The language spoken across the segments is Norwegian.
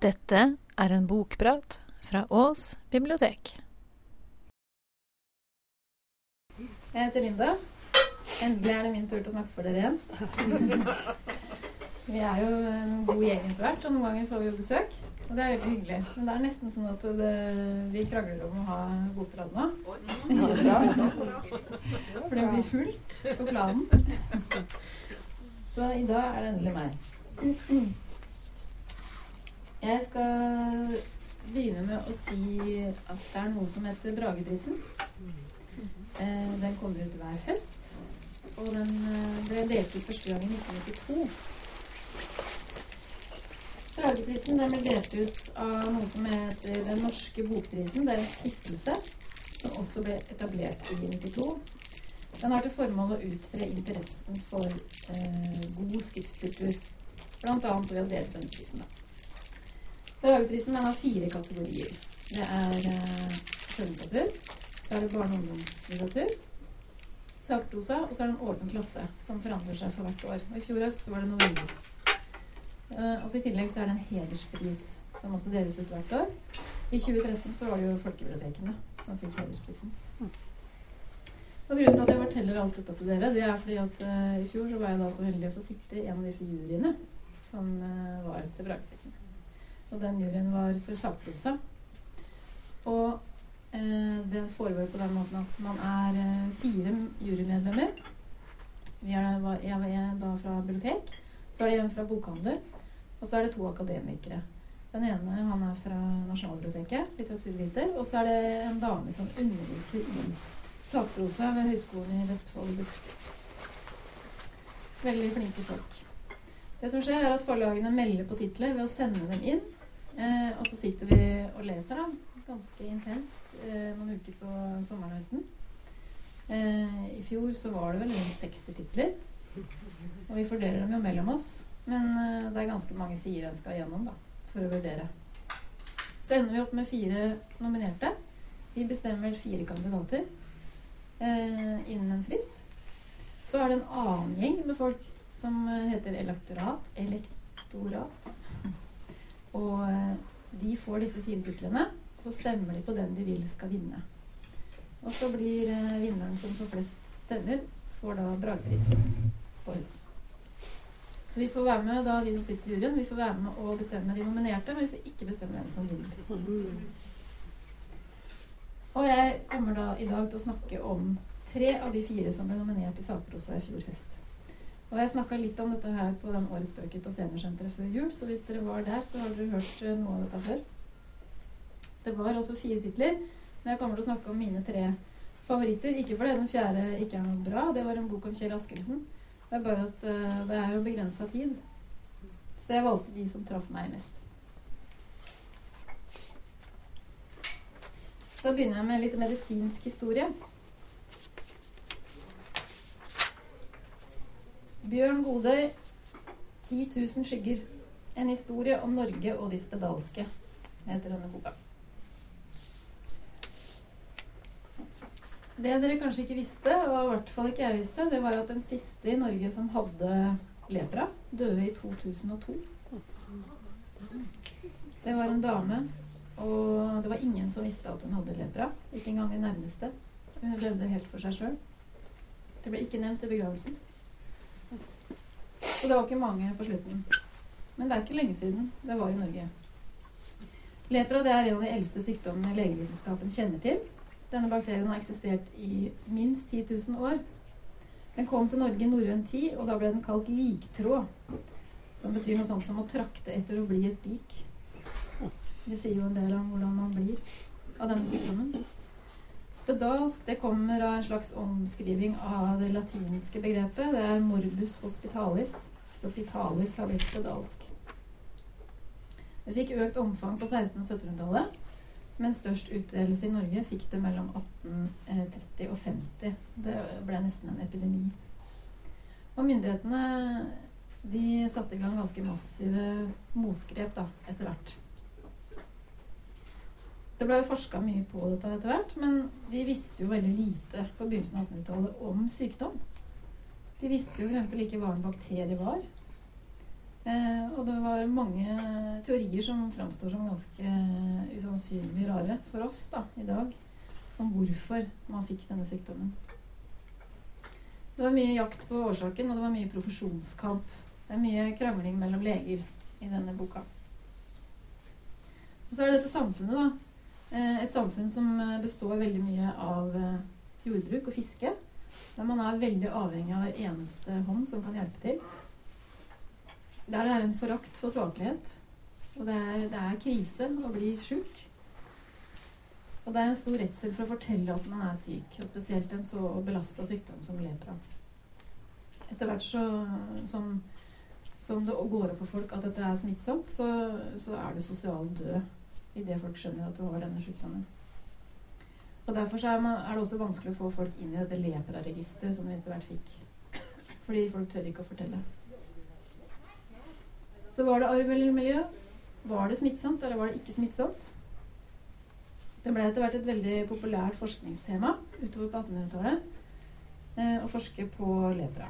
Dette er en bokprat fra Ås bibliotek. Jeg heter Linda. Endelig er det min tur til å snakke for dere igjen. Vi er jo en god gjeng etter hvert, så noen ganger får vi jo besøk. Og det er veldig hyggelig. Men det er nesten sånn at det, vi krangler om å ha bokprat nå. For det blir fullt på planen. Så i dag er det endelig meg. Jeg skal begynne med å si at det er noe som heter Brageprisen. Eh, den kommer ut hver høst. Og den eh, ble delt ut første gang i 1992. Brageprisen ble delt ut av noe som heter Den norske bokprisen. Det er en stiftelse som også ble etablert i 92. Den har til formål å utfre interessen for eh, god skriftkultur. Bl.a. ved å dele denne prisen. Har fire kategorier. Det er eh, skjønnlitteratur. Så er det barne- og ungdomslitteratur. Sakprosa. Og så er det en åpen klasse som forandrer seg for hvert år. Og I fjor høst var det noveller. Uh, og så I tillegg så er det en hederspris som også deles ut hvert år. I 2013 så var det jo folkebibliotekene som fikk hedersprisen. Og Grunnen til at jeg forteller alt dette til dere, det er fordi at uh, i fjor så var jeg da så heldig å få sitte i en av disse juryene som uh, var til Brageprisen. Og den juryen var for sakprosa. Og det foregår på den måten at man er fire jurymedlemmer. Er, jeg er da fra bibliotek. Så er det en fra bokhandel. Og så er det to akademikere. Den ene han er fra Nasjonalbiblioteket, litteraturviter. Og så er det en dame som underviser i sakprosa ved Høgskolen i Vestfold og Buskerud. Veldig flinke folk. Det som skjer, er at forlagene melder på titler ved å sende dem inn. Eh, og så sitter vi og leser dem ganske intenst eh, noen uker på sommeren og høsten. Eh, I fjor så var det vel rundt 60 titler. Og vi fordeler dem jo mellom oss. Men uh, det er ganske mange sider en skal gjennom da, for å vurdere. Så ender vi opp med fire nominerte. Vi bestemmer fire kandidater uh, innen en frist. Så er det en annen gjeng med folk som uh, heter elektorat. Elektorat. Og de får disse fine titlene, og så stemmer de på den de vil skal vinne. Og så blir vinneren som får flest stemmer, får da Brageprisen på høsten. Så vi får være med da, de som sitter i juryen, vi får være med og bestemme de nominerte, men vi får ikke bestemme hvem som vinner. Og jeg kommer da i dag til å snakke om tre av de fire som ble nominert i sakprosa i fjor høst. Og jeg snakka litt om dette her på den Årets bøker på Seniorsenteret før jul, så hvis dere var der, så har dere hørt eh, noe av dette før. Det var også fire titler, men jeg kommer til å snakke om mine tre favoritter. Ikke fordi den fjerde ikke er noe bra, det var en bok om Kjell Askelsen. Det er bare at uh, det er jo begrensa tid. Så jeg valgte de som traff meg mest. Da begynner jeg med litt medisinsk historie. Bjørn Godøy, 10 000 skygger. En historie om Norge og de spedalske, heter denne boka. Det dere kanskje ikke visste, og i hvert fall ikke jeg visste, det var at den siste i Norge som hadde lepra, døde i 2002. Det var en dame, og det var ingen som visste at hun hadde lepra. Ikke engang de nærmeste. Hun levde helt for seg sjøl. Det ble ikke nevnt i begravelsen. Så det var ikke mange på slutten. Men det er ikke lenge siden det var i Norge. Lepra det er en av de eldste sykdommene legevitenskapen kjenner til. Denne bakterien har eksistert i minst 10 000 år. Den kom til Norge i norrøn tid, og da ble den kalt liktråd. Som betyr noe sånt som å trakte etter å bli et lik. Det sier jo en del om hvordan man blir av denne sykdommen. Spedalsk det kommer av en slags omskriving av det latinske begrepet. Det er morbus hospitalis. Så pitalis har blitt spedalsk. Det fikk økt omfang på 1600- og 1700-tallet. Men størst utbredelse i Norge fikk det mellom 1830 og 50. Det ble nesten en epidemi. Og myndighetene de satte i gang ganske massive motgrep da, etter hvert. Det ble forska mye på dette etter hvert, men de visste jo veldig lite på begynnelsen av 1800-tallet om sykdom. De visste jo f.eks. ikke hva en bakterie var. Eh, og det var mange teorier som framstår som ganske usannsynlig rare for oss da, i dag, om hvorfor man fikk denne sykdommen. Det var mye jakt på årsaken, og det var mye profesjonskamp. Det er mye krangling mellom leger i denne boka. Og så er det dette samfunnet, da. Eh, et samfunn som består veldig mye av eh, jordbruk og fiske. Der man er veldig avhengig av hver eneste hånd som kan hjelpe til. Der det er en forakt for svaklighet. Og det er, det er krise å bli sjuk. Og det er en stor redsel for å fortelle at man er syk, og spesielt en så belasta sykdom som lepra. Etter hvert så, som, som, det går opp for folk at dette er smittsomt, så, så er du sosial død idet folk skjønner at du har denne sykdommen. Og Derfor er, man, er, det også vanskelig å få folk inn i dette lepra-registeret som vi etter hvert fikk. Fordi folk tør ikke å fortelle. Så var det arv eller miljø? Var det smittsomt, eller var det ikke smittsomt? Det ble etter hvert et veldig populært forskningstema utover på 1800-tallet eh, å forske på lepra.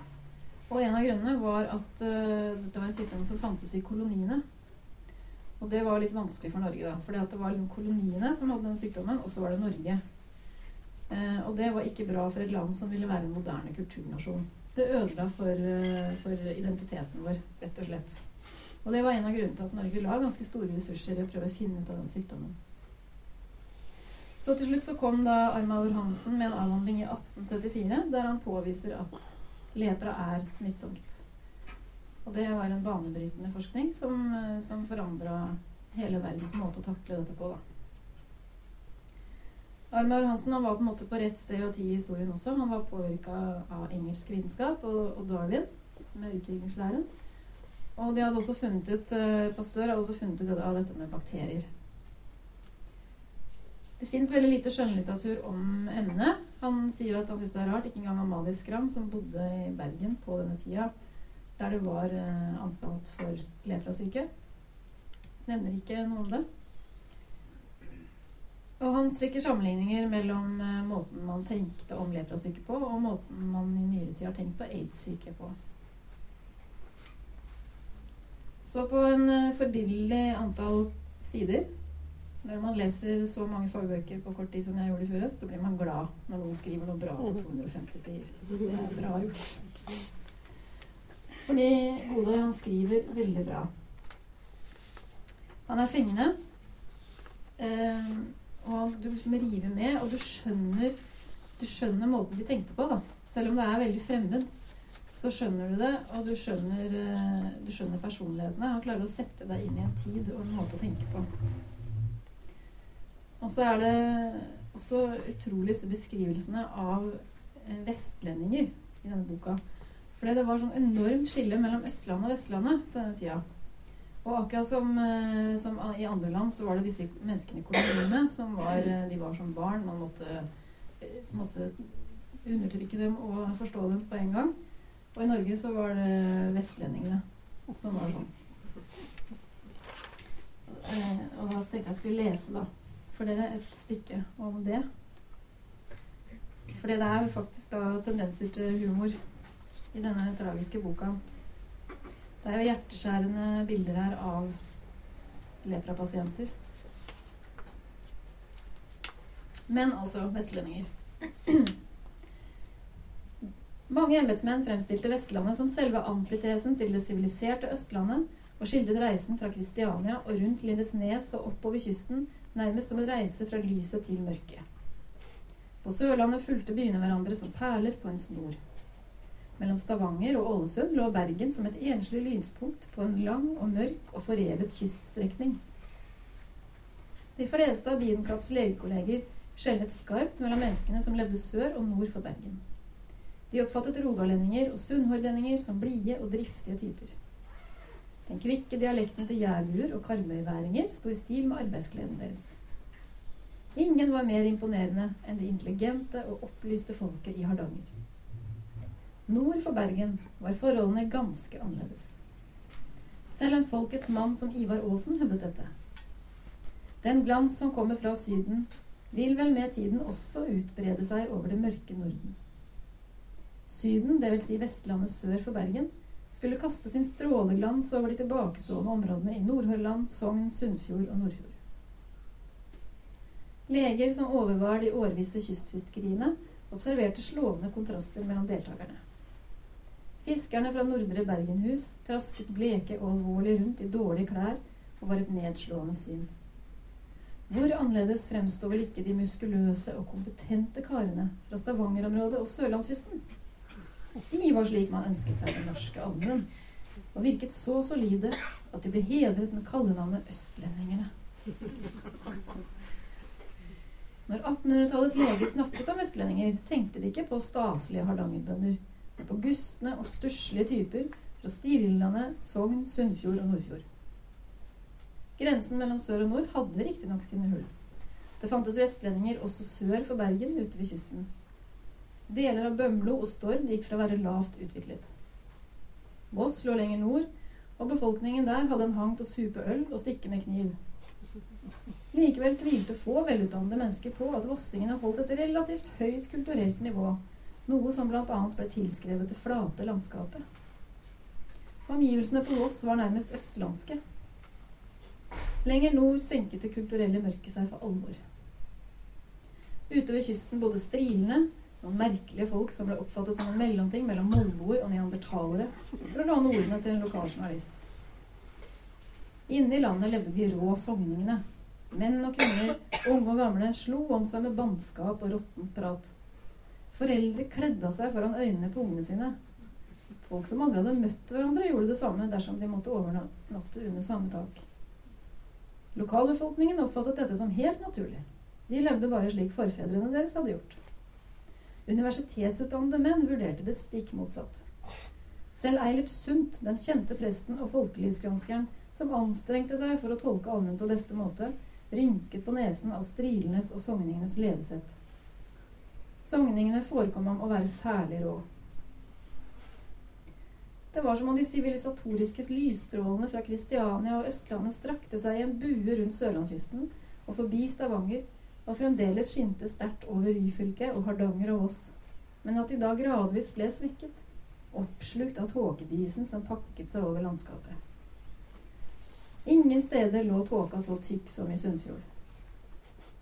Og en av grunnene var at eh, dette var en sykdom som fantes i koloniene. Og det var litt vanskelig for Norge, da. For det var liksom koloniene som hadde den sykdommen, og så var det Norge. Uh, og det var ikke bra for et land som ville være en moderne kulturnasjon. Det ødela for, uh, for identiteten vår, rett og slett. Og det var en av grunnene til at Norge la ganske store ressurser i å prøve å finne ut av den sykdommen. Så til slutt så kom da Armaur Hansen med en avhandling i 1874 der han påviser at lepra er smittsomt. Og det var en banebrytende forskning som, som forandra hele verdens måte å takle dette på. da. Armaur Hansen han var på en måte på rett sted og tid i historien også. Han var påvirka av engelsk vitenskap og, og Darwin med utviklingslæren. Og de hadde også funnet ut, uh, Pasteur hadde også funnet ut av dette med bakterier. Det fins veldig lite skjønnlitteratur om emnet. Han sier at han syns det er rart. Ikke engang Amalie Skram, som bodde i Bergen på denne tida, der det var uh, anstalt for leprasyke, nevner ikke noe om det. Og han strekker sammenligninger mellom uh, måten man tenkte om leprasyke på, og måten man i nyere tid har tenkt på aids-syke på. Så på en uh, forbilledlig antall sider Når man leser så mange fagbøker på kort tid som jeg gjorde i høst, så blir man glad når noen skriver noe bra på 250 sider. Det er bra gjort. Fordi Gode, han skriver veldig bra. Han er fengende. Eh, og du liksom river med, og du skjønner, du skjønner måten de tenkte på, da. Selv om det er veldig fremmed så skjønner du det, og du skjønner, eh, du skjønner personlighetene. Han klarer å sette deg inn i en tid og en måte å tenke på. Og så er det også utrolig disse beskrivelsene av eh, vestlendinger i denne boka. For det var sånn enormt skille mellom Østlandet og Vestlandet på denne tida. Og akkurat som, eh, som, i andre land så var det disse menneskene i koloniene som var, de var som barn. Man måtte, måtte undertrykke dem og forstå dem på en gang. Og i Norge så var det vestlendingene som var sånn. Eh, og da tenkte jeg jeg skulle lese da, for dere et stykke om det. For det er faktisk da tendenser til humor i denne tragiske boka. Det er jo hjerteskjærende bilder her av leprapasienter. Men altså vestlendinger. Mange embetsmenn fremstilte Vestlandet som selve antitesen til det siviliserte Østlandet, og skildret reisen fra Kristiania og rundt Lindesnes og oppover kysten nærmest som en reise fra lyset til mørket. På Sørlandet fulgte byene hverandre som perler på en snor. Mellom Stavanger og Ålesund lå Bergen som et enslig lyspunkt på en lang og mørk og forrevet kyststrekning. De fleste av Biedenkapps legekolleger skjelnet skarpt mellom menneskene som levde sør og nord for Bergen. De oppfattet rogalendinger og sunnhordlendinger som blide og driftige typer. Den kvikke dialekten til jærbuer og karmøyværinger sto i stil med arbeidsgleden deres. Ingen var mer imponerende enn det intelligente og opplyste folket i Hardanger. Nord for Bergen var forholdene ganske annerledes. Selv en folkets mann som Ivar Aasen hevdet dette. Den glans som kommer fra Syden, vil vel med tiden også utbrede seg over det mørke Norden. Syden, dvs. Si Vestlandet sør for Bergen, skulle kaste sin stråleglans over de tilbakestående områdene i Nordhordland, Sogn, Sunnfjord og Nordfjord. Leger som overvar de årvisse kystfiskeriene, observerte slående kontraster mellom deltakerne. Fiskerne fra Nordre Bergenhus trasket bleke og alvorlig rundt i dårlige klær og var et nedslående syn. Hvor annerledes fremstår vel ikke de muskuløse og kompetente karene fra Stavanger-området og sørlandskysten? De var slik man ønsket seg den norske allmuen, og virket så solide at de ble hedret med kallenavnet Østlendingene. Når 1800-tallets leger snakket om vestlendinger, tenkte de ikke på staselige hardangerbønder, på gustne og stusslige typer fra Stirlandet, Sogn, Sunnfjord og Nordfjord. Grensen mellom sør og nord hadde riktignok sine hull. Det fantes vestlendinger også sør for Bergen, ute ved kysten. Deler av Bømlo og Stord gikk fra å være lavt utviklet. Voss lå lenger nord, og befolkningen der hadde en hang til å supe øl og stikke med kniv. Likevel tvilte få velutdannede mennesker på at vossingene holdt et relativt høyt kulturelt nivå, noe som bl.a. ble tilskrevet det flate landskapet. Omgivelsene på Voss var nærmest østlandske. Lenger nord senket det kulturelle mørket seg for alvor. Ute ved kysten bodde strilene, noen merkelige folk som ble oppfattet som en mellomting mellom molboer og neandertalere, for å låne ordene til en lokal journalist. Inne i landet levde de rå sogningene. Menn og kvinner, unge og gamle, slo om seg med bannskap og råttent prat. Foreldre kledde av seg foran øynene på ungene sine. Folk som aldri hadde møtt hverandre, gjorde det samme dersom de måtte overnatte under samme tak. Lokalbefolkningen oppfattet dette som helt naturlig. De levde bare slik forfedrene deres hadde gjort. Universitetsutdannede menn vurderte det stikk motsatt. Selv Eilert Sundt, den kjente presten og folkelivsgranskeren, som anstrengte seg for å tolke allmuen på beste måte, rynket på nesen av strilenes og sogningenes levesett. Sogningene forekom ham å være særlig rå. Det var som om de sivilisatoriske lysstrålene fra Kristiania og Østlandet strakte seg i en bue rundt sørlandskysten og forbi Stavanger og fremdeles skinte sterkt over Ryfylke og Hardanger og Voss, men at de da gradvis ble svekket, oppslukt av tåkedisen som pakket seg over landskapet. Ingen steder lå tåka så tykk som i Sunnfjord.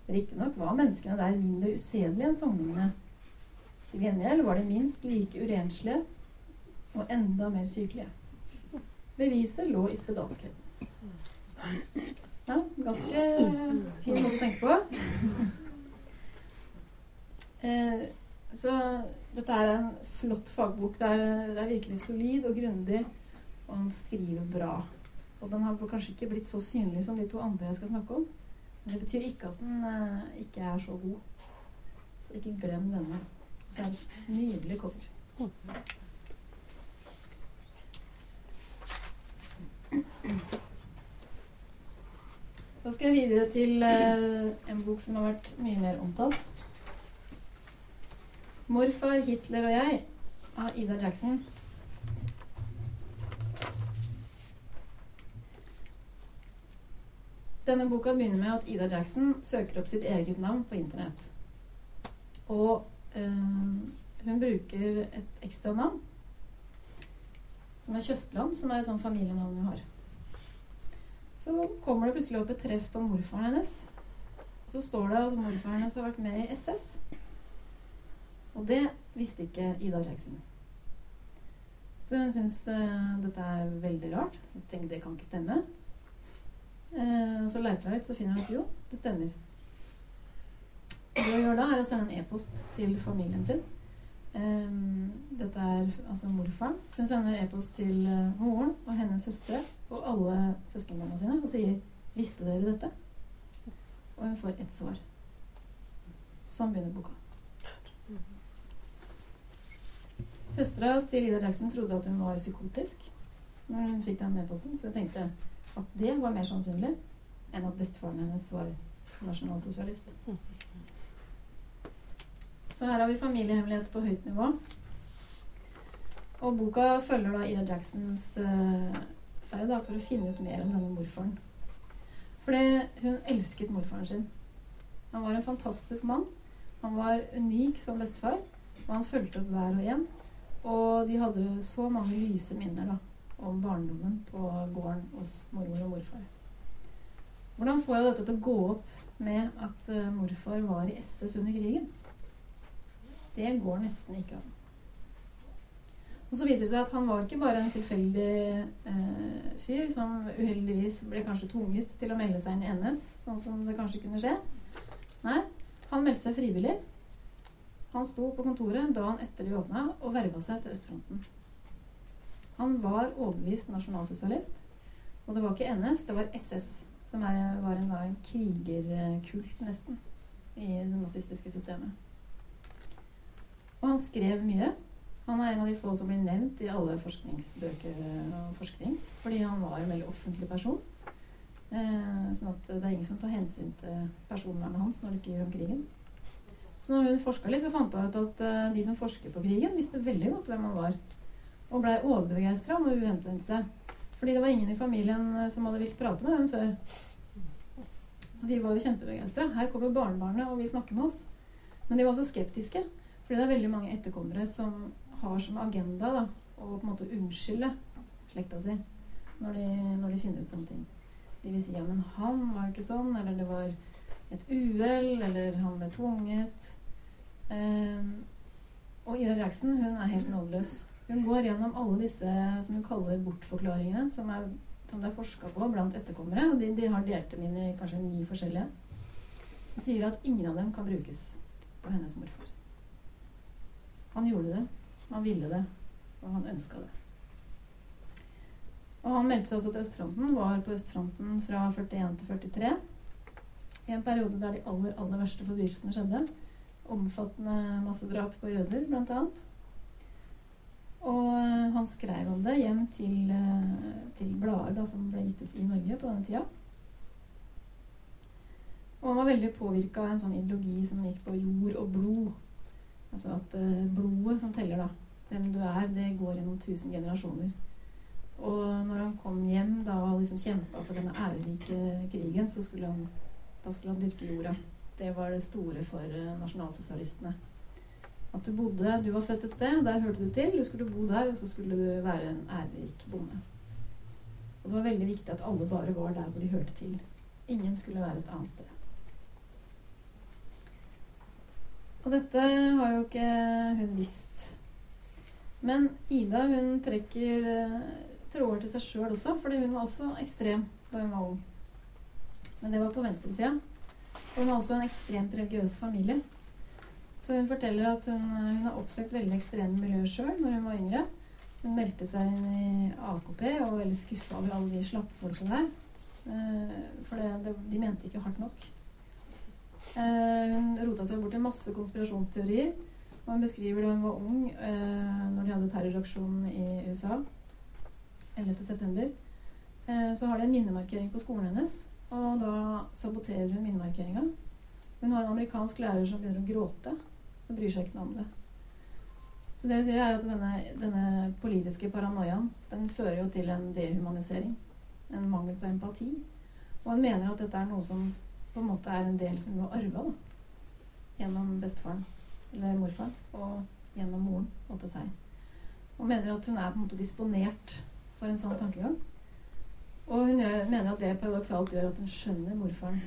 Riktignok var menneskene der mindre usedelige enn sogningene. Til gjengjeld var de minst like urenslige og enda mer sykelige. Beviset lå i spedalskheten. Ja, ganske fin måte å tenke på. Eh, så dette er en flott fagbok. Det er, det er, virkelig solid og grundig, og han skriver bra. Og den har kanskje ikke blitt så synlig som de to andre jeg skal snakke om. Men det betyr ikke at den eh, ikke er så god. Så ikke glem denne. Så er det et nydelig kort. Så skal jeg videre til eh, en bok som har vært mye mer omtalt. 'Morfar, Hitler og jeg' av Ida Jackson. Denne boka begynner med at Ida Jackson søker opp sitt eget navn på Internett. Og hun bruker et ekstra navn, som er Kjøstland, som er et sånt familienavn hun har. Så kommer det plutselig opp et treff på morfaren hennes. Så står det at morfaren hennes har vært med i SS. Og det visste ikke Ida Reiksen. Så hun syns uh, dette er veldig rart. Hun tenker det kan ikke stemme. Uh, så leiter hun litt, så finner hun at jo, det stemmer. Det hun gjør da, er å sende en e-post til familien sin. Um, dette er altså morfaren. Hun sender e-post til uh, moren og hennes søstre og alle søskenbarna sine og sier 'Visste dere dette?' Og hun får ett svar. Sånn begynner boka. Søstera til Ida Jackson trodde at hun var psykotisk når hun fikk den e-posten, for hun tenkte at det var mer sannsynlig enn at bestefaren hennes var nasjonalsosialist. Så her har vi familiehemmeligheter på høyt nivå. Og boka følger da Ida Jacksons uh, ferd for å finne ut mer om denne morfaren. Fordi hun elsket morfaren sin. Han var en fantastisk mann. Han var unik som bestefar, og han fulgte opp hver og en. Og de hadde så mange lyse minner da, om barndommen på gården hos mormor og morfar. Hvordan får jeg dette til å gå opp med at uh, morfar var i SS under krigen? Det går nesten ikke an. Og så viser det seg at han var ikke bare en tilfeldig eh, fyr som uheldigvis ble kanskje tvunget til å melde seg inn i NS, sånn som det kanskje kunne skje. Nei, han meldte seg frivillig. Han sto på kontoret dagen etter de åpna og verva seg til østfronten. Han var overbevist nasjonalsosialist. Og det var ikke NS, det var SS som er, var en, en krigerkult, nesten, i det nazistiske systemet. Og han skrev mye. Han er en av de få som blir nevnt i alle forskningsbøker og forskning. Fordi han var en veldig offentlig person. Eh, sånn at det er ingen som tar hensyn til personvernet hans når de skriver om krigen. Så når hun forska litt, så fant hun ut at uh, de som forsker på krigen, visste veldig godt hvem han var. Og blei overbegeistra med seg. Fordi det var ingen i familien eh, som hadde villet prate med dem før. Så de var jo kjempebegeistra. Her kommer barnebarnet og vil snakke med oss. Men de var også skeptiske. Fordi det er veldig mange etterkommere som har som agenda da, å på en måte unnskylde slekta si når de, når de finner ut sånne ting. De vil si ja, men han var jo ikke sånn, eller det var et uhell, eller han ble tvunget. Um, og Ida Reaksen hun er helt nådeløs. Hun går gjennom alle disse som hun kaller bortforklaringene, som, er, som det er forska på blant etterkommere. og de, de, har delt dem inn i kanskje ni forskjellige. Og sier at ingen av dem kan brukes på hennes morfar. Han gjorde det. Han ville det. Og han ønska det. Og han meldte seg også til østfronten. Var på østfronten fra 41 til 43. I en periode der de aller, aller verste forbrytelsene skjedde. Omfattende massedrap på jøder, blant annet. Og eh, han skrev om det hjem til, eh, til blader som ble gitt ut i Norge på denne tida. Og han var veldig påvirka av en sånn ideologi som gikk på jord og blod. Altså at uh, blodet som teller, da. Hvem du er, det går gjennom tusen generasjoner. Og når han kom hjem da og liksom kjempa for denne ærerike krigen, så skulle han, da skulle han dyrke jorda. Det var det store for uh, nasjonalsosialistene. At du bodde Du var født et sted, der hørte du til. Du skulle bo der, og så skulle du være en ærerik bonde. Og det var veldig viktig at alle bare var der hvor de hørte til. Ingen skulle være et annet sted. Og dette har jo ikke hun visst. Men Ida hun trekker uh, tråder til seg sjøl også, fordi hun var også ekstrem da hun var ung. Men det var på venstresida. Hun har også en ekstremt religiøs familie. Så hun forteller at hun, hun har oppsøkt veldig ekstreme miljøer sjøl når hun var yngre. Hun meldte seg inn i AKP og var veldig skuffa over alle de slappe folkene der. Uh, for det, de mente ikke hardt nok. Uh, hun rota seg bort til masse konspirasjonsteorier. Og hun beskriver da hun var ung, eh, når de hadde terroraksjonen i USA 11.9. Eh, så har de en minnemarkering på skolen hennes, og da saboterer hun minnemarkeringa. Hun har en amerikansk lærer som begynner å gråte og bryr seg ikke noe om det. Så det vil si er at denne, denne, politiske paranoiaen den fører jo til en dehumanisering. En mangel på empati. Og han mener at dette er noe som på en måte er en del som hun har arva gjennom bestefaren eller morfaren og gjennom moren og til seg. Og mener at hun er på en måte disponert for en sånn tankegang. Og hun gjør, mener at det paradoksalt gjør at hun skjønner morfaren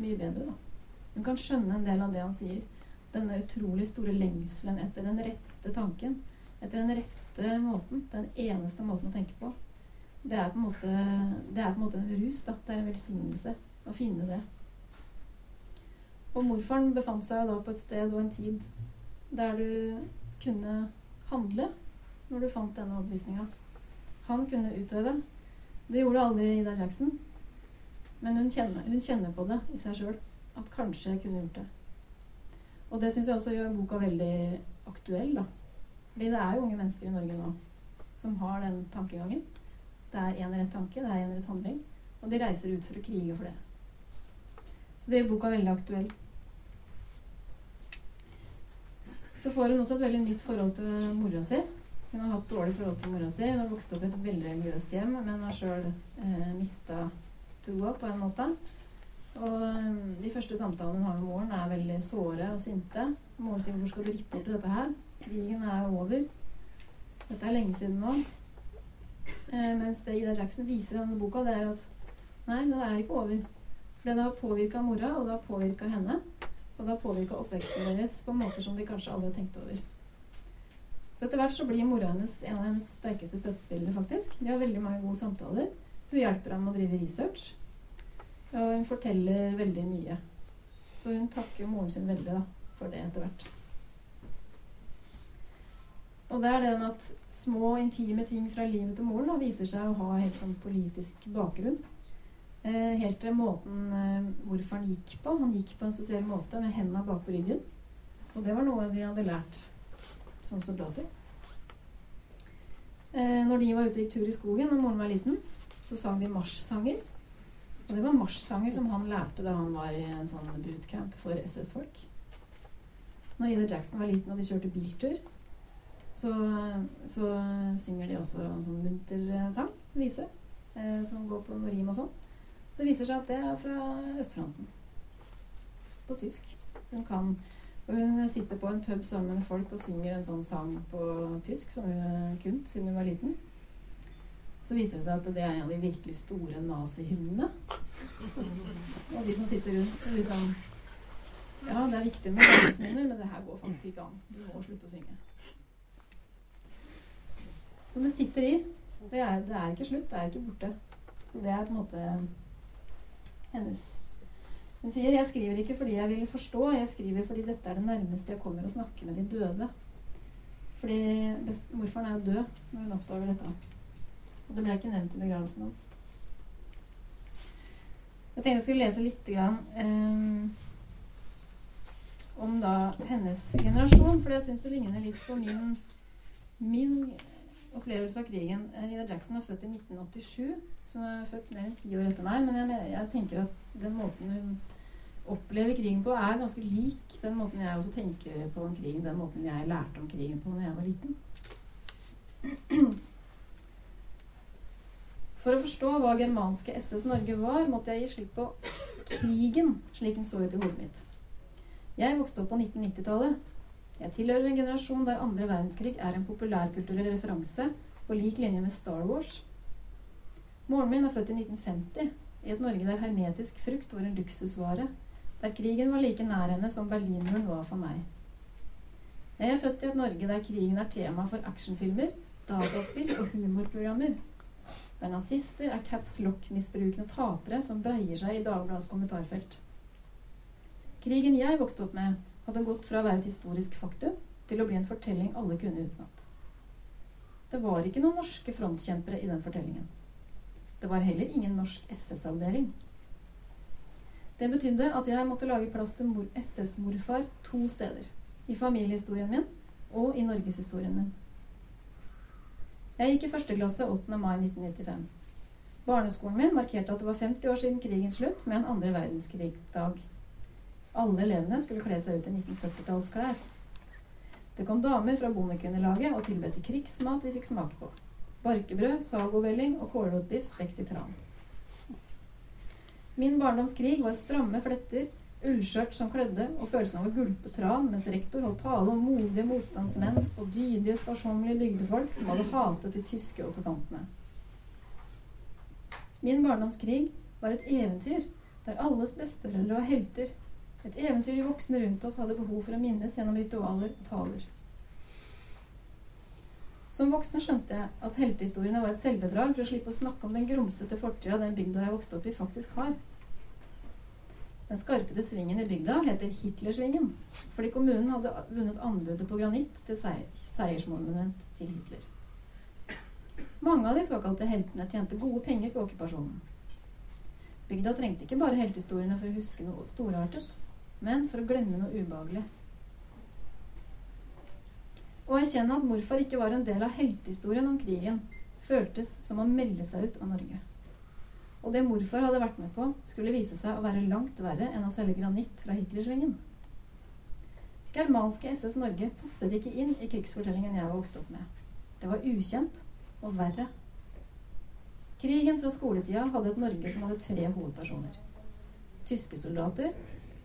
mye bedre. da. Hun kan skjønne en del av det han sier denne utrolig store lengselen etter den rette tanken. Etter den rette måten. Den eneste måten å tenke på. Det er på en måte, det er på en, måte en rus. Da. Det er en velsignelse å finne det. Og morfaren befant seg da på et sted og en tid der du kunne handle når du fant denne overbevisninga. Han kunne utøve. Det gjorde aldri Ida Jackson. Men hun kjenner, hun kjenner på det i seg sjøl. At kanskje jeg kunne gjort det. Og det syns jeg også gjør boka veldig aktuell, da. Fordi det er jo unge mennesker i Norge nå som har den tankegangen. Det er én rett tanke, det er én rett handling. Og de reiser ut for å krige for det. Så det gjør boka veldig aktuell. Så får hun også et veldig nytt forhold til mora si. Hun har hatt dårlig forhold til mora si. Hun har vokst opp i et veldig religiøst hjem, men har sjøl eh, mista troa på en måte. Og um, de første samtalene hun har med moren, er veldig såre og sinte. Moren sier 'hvorfor skal du rippe opp i dette her'? Krigen er over. Dette er lenge siden nå. Eh, mens det Ida Jackson viser i denne boka, det er at nei, det er ikke over. For det har påvirka mora, og det har påvirka henne. Og det har påvirka oppveksten deres på måter som de kanskje aldri har tenkt over. Så etter hvert så blir mora hennes en av hennes sterkeste støttespillere, faktisk. De har veldig mange gode samtaler. Hun hjelper ham med å drive research. Og hun forteller veldig mye. Så hun takker moren sin veldig da, for det etter hvert. Og det er det med at små, intime ting fra livet til moren da, viser seg å ha helt sånn politisk bakgrunn. Eh, helt til måten eh, han gikk på. Han gikk på en spesiell måte med hendene bak på ryggen. Og det var noe de hadde lært som soldater. Eh, når de var ute og gikk tur i skogen og moren var liten, så sang de marsjsanger. Og det var marsjsanger som han lærte da han var i en sånn bootcamp for SS-folk. Når Ida Jackson var liten og de kjørte biltur, så, så synger de også en sånn muntersang, vise, som går på rim og sånn. Det viser seg at det er fra østfronten. På tysk. Hun kan og hun sitter på en pub sammen med folk og synger en sånn sang på tysk som hun kunne siden hun var liten. Så viser det seg at det er en av de virkelig store nazihymnene. Og de som sitter rundt, liksom Ja, det er viktig med barndomsminner, men det her går faktisk ikke an. Du må slutte å synge. Så det sitter i. Det er, det er ikke slutt. Det er ikke borte. Så det er på en måte hennes hun sier jeg skriver ikke fordi jeg vil forstå, jeg skriver fordi dette er det nærmeste jeg kommer å snakke med de døde. Fordi morfaren er jo død når hun oppdager dette. Og det ble ikke nevnt i begravelsen hans. Jeg tenkte jeg skulle lese litt grann, eh, om da hennes generasjon, for jeg syns det ligner litt på min, min opplevelse av krigen. Nina Jackson er født i 1987, så hun er født mer enn ti år etter meg. Men jeg, jeg tenker at den måten hun opplever krigen på, er ganske lik den måten jeg også tenker på om krigen, den måten jeg lærte om krigen på da jeg var liten. For å forstå hva germanske SS Norge var, måtte jeg gi slipp på krigen slik den så ut i hodet mitt. Jeg vokste opp på 1990-tallet. Jeg tilhører en generasjon der andre verdenskrig er en populærkulturell referanse på lik linje med Star Wars. Moren min er født i 1950, i et Norge der hermetisk frukt var en luksusvare, der krigen var like nær henne som Berlinmuren var for meg. Jeg er født i et Norge der krigen er tema for actionfilmer, dataspill og humorprogrammer. Der nazister er caps lock-misbrukende tapere som breier seg i Dagbladets kommentarfelt. Krigen jeg vokste opp med, hadde gått fra å være et historisk faktum til å bli en fortelling alle kunne utenat. Det var ikke noen norske frontkjempere i den fortellingen. Det var heller ingen norsk SS-avdeling. Det betydde at jeg måtte lage plass til SS-morfar to steder. I familiehistorien min og i norgeshistorien min. Jeg gikk i første klasse 8. mai 1995. Barneskolen min markerte at det var 50 år siden krigens slutt med en andre verdenskrig-dag. Alle elevene skulle kle seg ut i 1940-tallsklær. Det kom damer fra Bondekvinnelaget og tilbød krigsmat vi fikk smake på. Barkebrød, sagovelling og kålrotbiff stekt i tran. Min barndomskrig var stramme fletter, ullskjørt som klødde, og følelsen av å gulpe tran mens rektor holdt tale om modige motstandsmenn og dydige, sparsommelige bygdefolk som hadde hatet de tyske okkupantene. Min barndomskrig var et eventyr der alles besteforeldre var helter. Et eventyr de voksne rundt oss hadde behov for å minnes gjennom ritualer og taler. Som voksen skjønte jeg at heltehistoriene var et selvbedrag for å slippe å snakke om den grumsete fortida den bygda jeg vokste opp i, faktisk har. Den skarpete svingen i bygda heter Hitlersvingen, fordi kommunen hadde vunnet anbudet på granitt til seiersmonument til Hitler. Mange av de såkalte heltene tjente gode penger på okkupasjonen. Bygda trengte ikke bare heltehistoriene for å huske noe storartet, men for å glemme noe ubehagelig. Å erkjenne at morfar ikke var en del av heltehistorien om krigen, føltes som å melde seg ut av Norge. Og det morfar hadde vært med på, skulle vise seg å være langt verre enn å selge granitt fra Hitlersvingen. Germanske SS Norge passet ikke inn i krigsfortellingen jeg var vokst opp med. Det var ukjent og verre. Krigen fra skoletida hadde et Norge som hadde tre hovedpersoner. Tyske soldater,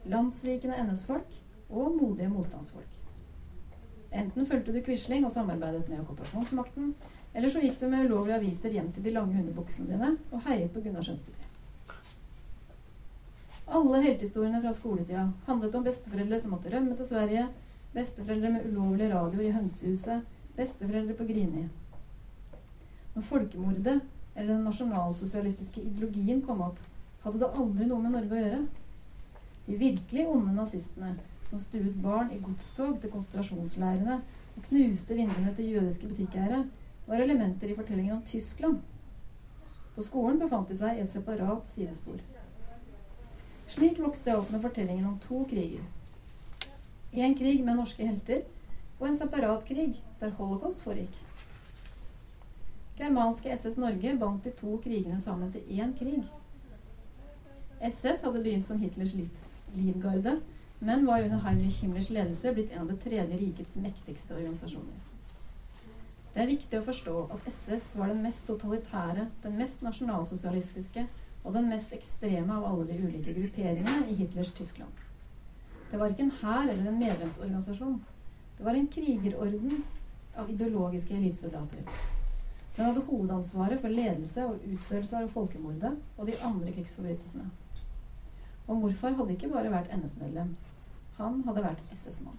landsvikende NS-folk og modige motstandsfolk. Enten fulgte du Quisling og samarbeidet med okkupasjonsmakten, eller så gikk du med ulovlige aviser hjem til de lange hundebuksene dine og heiet på Gunnar Skjønstøy. Alle heltehistoriene fra skoletida handlet om besteforeldre som måtte rømme til Sverige, besteforeldre med ulovlige radioer i hønsehuset, besteforeldre på Grini. Når folkemordet eller den nasjonalsosialistiske ideologien kom opp, hadde det aldri noe med Norge å gjøre. De virkelig onde nazistene som stuet barn i godstog til konsentrasjonsleirene og knuste vinduene til jødiske butikkeiere, var elementer i fortellingen om Tyskland. På skolen befant de seg i et separat sidespor. Slik vokste jeg opp med fortellingen om to kriger. En krig med norske helter, og en separat krig der holocaust foregikk. Germanske SS Norge bandt de to krigene sammen til én krig. SS hadde begynt som Hitlers livs, livgarde, men var under Heinrich Himmlers ledelse blitt en av Det tredje rikets mektigste organisasjoner. Det er viktig å forstå at SS var den mest totalitære, den mest nasjonalsosialistiske og den mest ekstreme av alle de ulike grupperingene i Hitlers Tyskland. Det var ikke en hær eller en medlemsorganisasjon. Det var en krigerorden av ideologiske elitesoldater. Den hadde hovedansvaret for ledelse og utførelse av folkemordet og de andre krigsforbrytelsene. Og morfar hadde ikke bare vært NS-medlem. Han hadde vært SS-mann.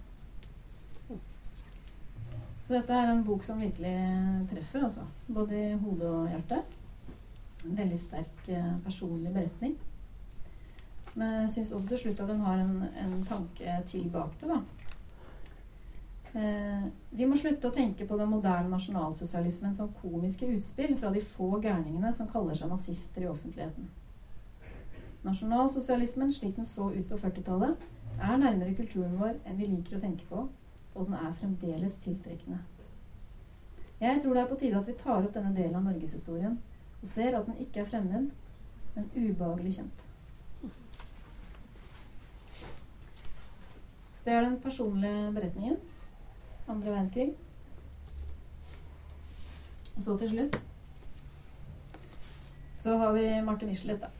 Så dette er en bok som virkelig treffer, altså. Både i hodet og hjertet. En veldig sterk eh, personlig beretning. Men jeg syns også til slutt at den har en, en tanke tilbake da. Eh, vi må slutte å tenke på den moderne nasjonalsosialismen som komiske utspill fra de få gærningene som kaller seg nazister i offentligheten. Nasjonalsosialismen, slik den så ut på 40-tallet, er nærmere kulturen vår enn vi liker å tenke på, og den er fremdeles tiltrekkende. Jeg tror det er på tide at vi tar opp denne delen av norgeshistorien og ser at den ikke er fremmed, men ubehagelig kjent. Så det er den personlige beretningen. Andre verdenskrig. Og så til slutt så har vi Marte Michelet, da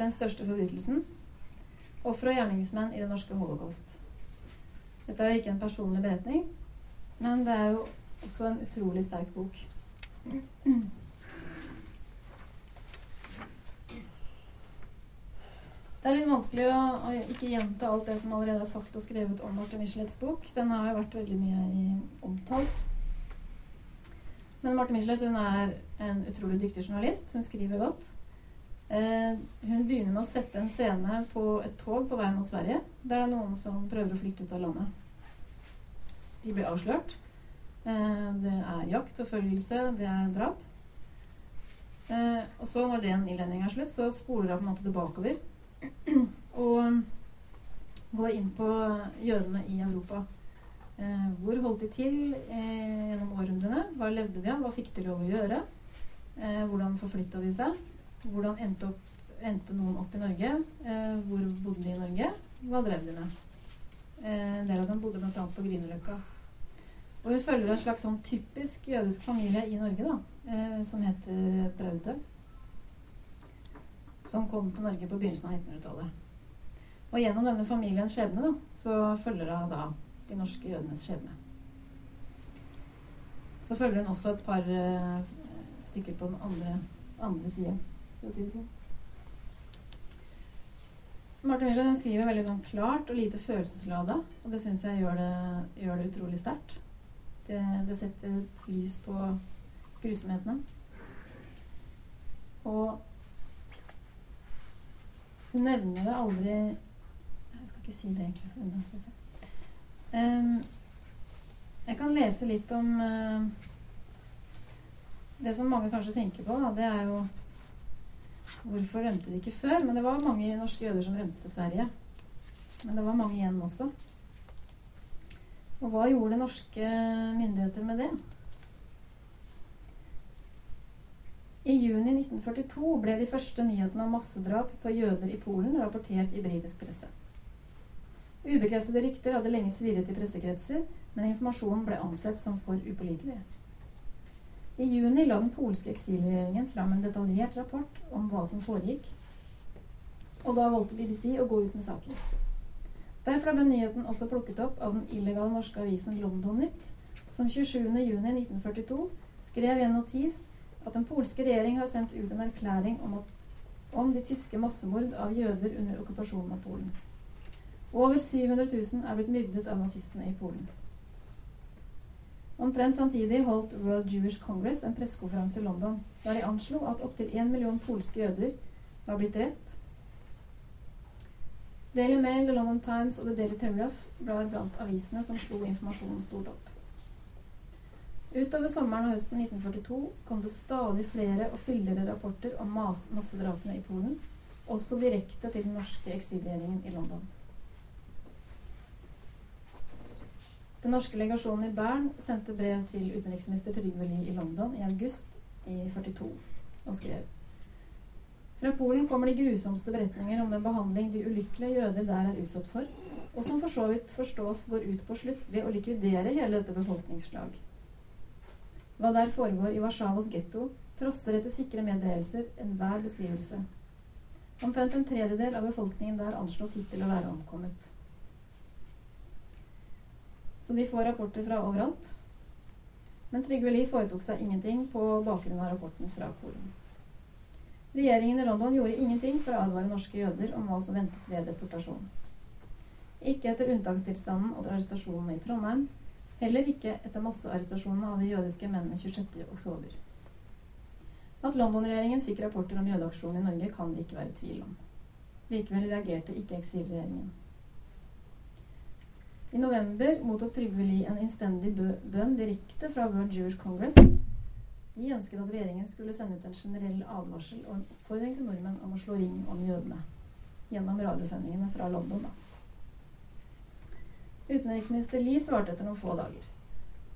den største forbrytelsen. Ofre og gjerningsmenn i det norske holocaust. Dette er jo ikke en personlig beretning, men det er jo også en utrolig sterk bok. Det er litt vanskelig å, å, ikke gjenta alt det som allerede er sagt og skrevet om Martin Michelets bok. Den har jo vært veldig mye i, omtalt. Men Marte Michelet hun er en utrolig dyktig journalist. Hun skriver godt. Eh, hun begynner med å sette en scene på et tog på vei mot Sverige. Der det er noen som prøver å flykte ut av landet. De blir avslørt. Eh, det er jakt, forfølgelse, det er drap. Eh, og så, når den innledningen er slutt, så spoler hun på en måte tilbakeover. og går inn på jødene i Europa. Hvor holdt de til gjennom århundrene? Hva levde de av? Hva fikk de lov å gjøre? Hvordan forflytta de seg? Hvordan endte, opp, endte, noen opp i Norge? Eh, hvor bodde de i Norge? Hva drev de med? Eh, en del av dem bodde bl.a. på Grünerløkka. Og vi følger en slags sånn typisk jødisk familie i Norge da, eh, som heter Braude. Som kom til Norge på begynnelsen av 1900-tallet. Og gjennom denne familiens skjebne da, så følger hun da de norske jødenes skjebne. Så følger hun også et par eh, stykker på den andre, andre sida sånn. Martin Wiesel skriver veldig sånn klart og lite følelseslada, og det syns jeg gjør det, gjør det utrolig sterkt. Det, det, setter et lys på grusomhetene. Og hun nevner det aldri Jeg skal ikke si det egentlig. Um, jeg kan lese litt om uh, Det som mange kanskje tenker på, da, det er jo Hvorfor rømte de ikke før? Men det var mange norske jøder som rømte til Sverige. Men det var mange igjen også. Og hva gjorde norske myndigheter med det? I juni 1942 ble de første nyhetene om massedrap på jøder i Polen rapportert i britisk presse. Ubekreftede rykter hadde lenge svirret i pressekretser, men informasjonen ble ansett som for upålitelig. I juni la den polske eksilregjeringen fram en detaljert rapport om hva som foregikk. Og da valgte BBC å gå ut med saken. Derfor ble nyheten også plukket opp av den illegale norske avisen London Nytt, som 27.6.1942 skrev i en notis at den polske regjering har sendt ut en erklæring om, at, om de tyske massemord av jøder under okkupasjonen av Polen. Over 700 000 er blitt myrdet av nazistene i Polen. Omtrent samtidig holdt World Jewish Congress en pressekonferanse i London, der de anslo at opptil én million polske jøder var blitt drept. Daily Mail, The London Times og The Daily Telegraph var blant avisene som slo informasjonen stort opp. Utover sommeren og høsten 1942 kom det stadig flere og fyldigere rapporter om massedrapene i Polen, også direkte til den norske eksilregjeringen i London. Den norske legasjonen i Bern sendte brev til utenriksminister Trygve Lie i London i august i 42 og skrev fra Polen kommer de grusomste beretninger om den behandling de ulykkelige jøder der er utsatt for, og som for så vidt forstås går ut på sluttlig å likvidere hele dette befolkningsslag. Hva der foregår i Warszawas getto, trosser etter sikre meddelelser enhver beskrivelse. Omtrent en tredjedel av befolkningen der anslås hittil å være omkommet. Så de får rapporter fra overalt. Men Trygve Lie foretok seg ingenting på bakgrunn av rapporten fra Polen. Regjeringen i London gjorde ingenting for å advare norske jøder om hva som ventet ved deportasjon. Ikke etter unntakstilstanden og arrestasjonen i Trondheim, heller ikke etter massearrestasjonene av de jødiske mennene 26.10. At London-regjeringen fikk rapporter om jødeaksjonen i Norge, kan det ikke være tvil om. Likevel reagerte ikke eksilregjeringen. I november mottok Trygve Lie en innstendig bønn direkte fra World Jewish Congress de ønsket at regjeringen skulle sende ut en generell advarsel og en oppfordring til nordmenn om å slå ring om jødene. Gjennom radiosendingene fra London. Utenriksminister Lie svarte etter noen få dager.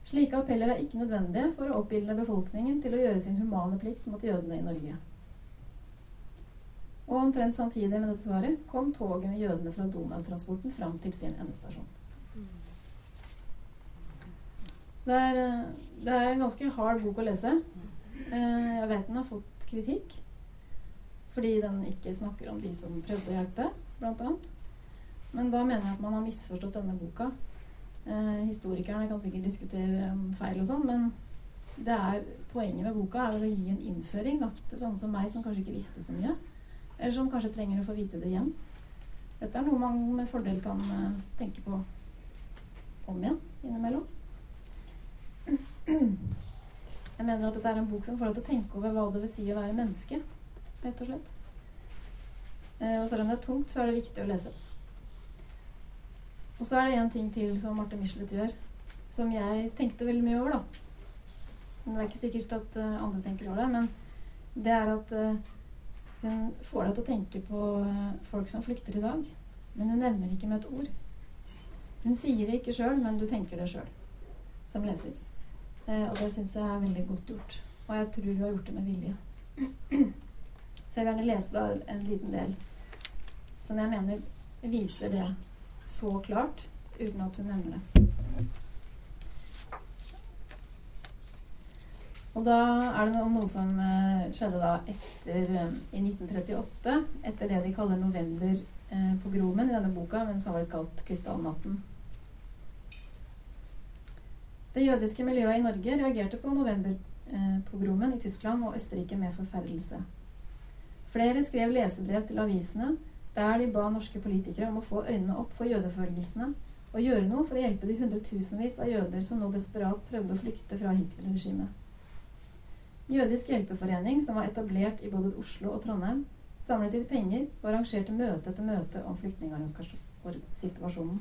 Slike appeller er ikke nødvendige for å oppildne befolkningen til å gjøre sin humane plikt mot jødene i Norge. Og omtrent samtidig med dette svaret kom toget med jødene fra Donau-transporten fram til sin endestasjon. Det er, eh, det er, en ganske hard bok å lese. Eh, jeg vet den har fått kritikk fordi den ikke snakker om de som prøvde å hjelpe, bl.a. Men da mener jeg at man har misforstått denne boka. Eh, historikerne kan sikkert diskutere feil og sånn, men er, poenget med boka er å gi en innføring da, til sånne som meg, som kanskje ikke visste så mye. Eller som kanskje trenger å få vite det igjen. Dette er noe man med fordel kan tenke på om igjen innimellom. Jeg mener at dette er en bok som får deg til å tenke over hva det vil si å være menneske, rett og slett. Eh, og selv om det er tungt, så er det viktig å lese. Og så er det én ting til som Marte Michelet gjør, som jeg tenkte veldig mye over, da. Men det er ikke sikkert at uh, andre tenker over det. Men det er at uh, hun får deg til å tenke på uh, folk som flykter i dag. Men hun nevner det ikke med et ord. Hun sier det ikke sjøl, men du tenker det sjøl som leser. Eh, og det syns jeg er veldig godt gjort. Og jeg tror hun har gjort det med vilje. Så jeg vil gjerne lese da en liten del som jeg mener viser det så klart, uten at hun nevner det. Og da er det noe som uh, skjedde da etter um, i 1938, etter det de kaller novemberpogromen Gromen i denne boka, men som har blitt kalt krystallnatten. Det jødiske miljøet i Norge reagerte på novemberpogromen i Tyskland og Østerrike med forferdelse. Flere skrev lesebrev til avisene der de ba norske politikere om å få øynene opp for jødeforfølgelsene og gjøre noe for å hjelpe de hundretusenvis av jøder som nå desperat prøvde å flykte fra Hitler-regimet. Jødisk hjelpeforening, som var etablert i både Oslo og Trondheim, samlet inn penger og arrangerte møte etter møte om flyktningsituasjonen.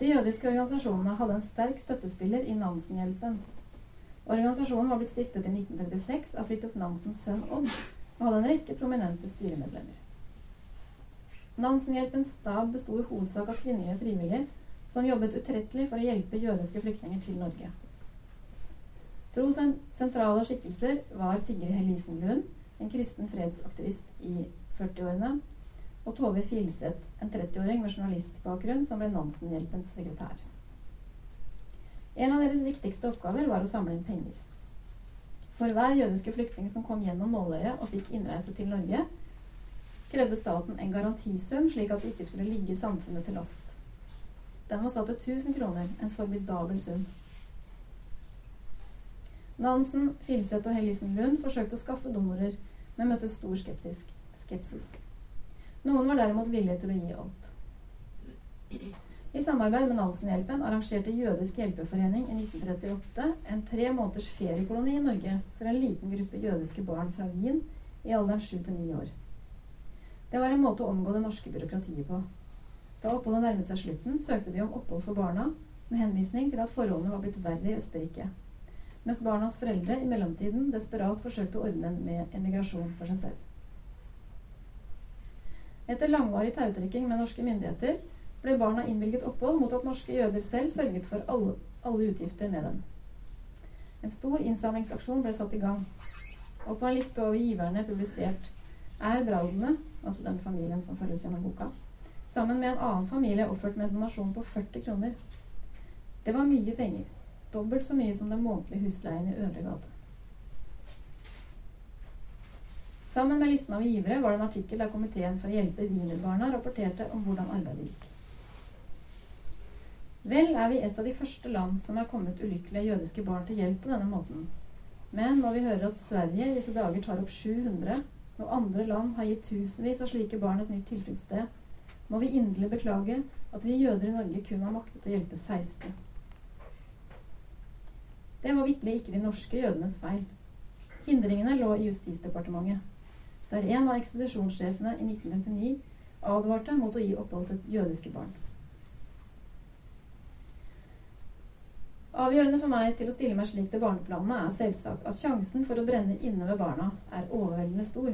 De jødiske organisasjonene hadde en sterk støttespiller i Nansen-hjelpen. Organisasjonen var blitt stiftet i 1936 av Fridtjof Nansens sønn Odd og hadde en rekke prominente styremedlemmer. Nansen-hjelpens stab besto i hovedsak av kvinnelige frivillige som jobbet utrettelig for å hjelpe jødiske flyktninger til Norge. Tros sentrale skikkelser var Sigrid Helisenlund, en kristen fredsaktivist i 40-årene, og Tove Filseth, en 30-åring med journalistbakgrunn, som ble Nansen-hjelpens sekretær. En av deres viktigste oppgaver var å samle inn penger. For hver jødiske flyktning som kom gjennom nåløyet og fikk innreise til Norge, krevde staten en garantisum, slik at det ikke skulle ligge samfunnet til last. Den var satt til 1000 kroner, en formidabel sum. Nansen, Filseth og Helisen Lund forsøkte å skaffe donorer, men møtte stor skeptisk, skepsis. Noen var derimot villige til å gi alt. I samarbeid med Nansenhjelpen arrangerte Jødisk hjelpeforening i 1938 en tre måneders feriekoloni i Norge for en liten gruppe jødiske barn fra Wien i alderen 7-9 år. Det var en måte å omgå det norske byråkratiet på. Da oppholdet nærmet seg slutten, søkte de om opphold for barna, med henvisning til at forholdene var blitt verre i Østerrike, mens barnas foreldre i mellomtiden desperat forsøkte å ordne med emigrasjon for seg selv. Etter langvarig tautrekking med norske myndigheter ble barna innvilget opphold mot at norske jøder selv sørget for alle, alle utgifter med dem. En stor innsamlingsaksjon ble satt i gang, og på en liste over giverne publisert er Braudene, altså den familien som følges gjennom boka, sammen med en annen familie oppført med en donasjon på 40 kroner. Det var mye penger. Dobbelt så mye som den månedlige husleien i Øvre gate. Sammen med listen av givere var det en artikkel der komiteen for å hjelpe wienerbarna rapporterte om hvordan arbeidet gikk. Vel er vi et av de første land som er kommet ulykkelige jødiske barn til hjelp på denne måten. Men når vi hører at Sverige i disse dager tar opp 700, og andre land har gitt tusenvis av slike barn et nytt tilfluktssted, må vi inderlig beklage at vi jøder i Norge kun har maktet å hjelpe 16. Det var vitterlig ikke de norske jødenes feil. Hindringene lå i Justisdepartementet, der en av ekspedisjonssjefene i 1939 advarte mot å gi opphold til jødiske barn. Avgjørende for meg til å stille meg slik til barneplanene er selvsagt at sjansen for å brenne inne ved barna er overveldende stor.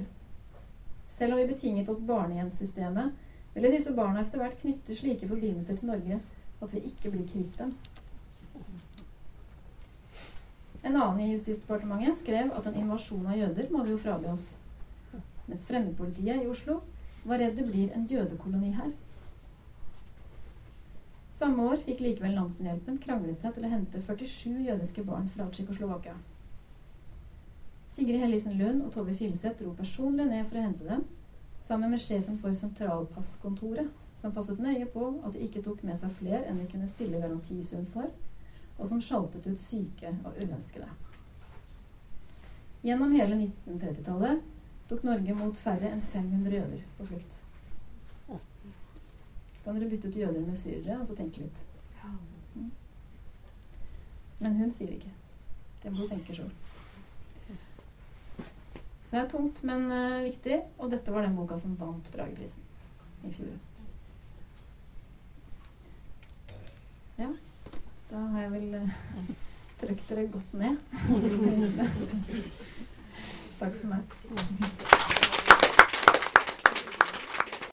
Selv om vi betinget oss barnehjemssystemet, ville disse barna etter hvert knytte slike forbindelser til Norge at vi ikke blir kvitt dem. En annen i Justisdepartementet skrev at en invasjon av jøder må vi jo frabe oss. Mens fremmedpolitiet i Oslo var redd det blir en jødekoloni her. Samme år fikk likevel Nansenhjelpen kranglet seg til å hente 47 jødiske barn fra Tsjekkoslovakia. Sigrid Hellisen Lund og Tove Filseth dro personlig ned for å hente dem, sammen med sjefen for sentralpasskontoret, som passet nøye på at de ikke tok med seg flere enn de kunne stille garantisum for, og som sjaltet ut syke og uønskede. Gjennom hele 1930-tallet tok Norge mot færre enn 500 jøder på flukt. Kan dere bytte ut jøder med syrere, og så tenke litt? Mm. Men hun sier ikke. Det må du tenke sjøl. Så det er tungt, men uh, viktig. Og dette var den boka som vant Brageprisen i fjor høst. Ja, da har jeg vel uh, trykt dere godt ned. Takk for meg.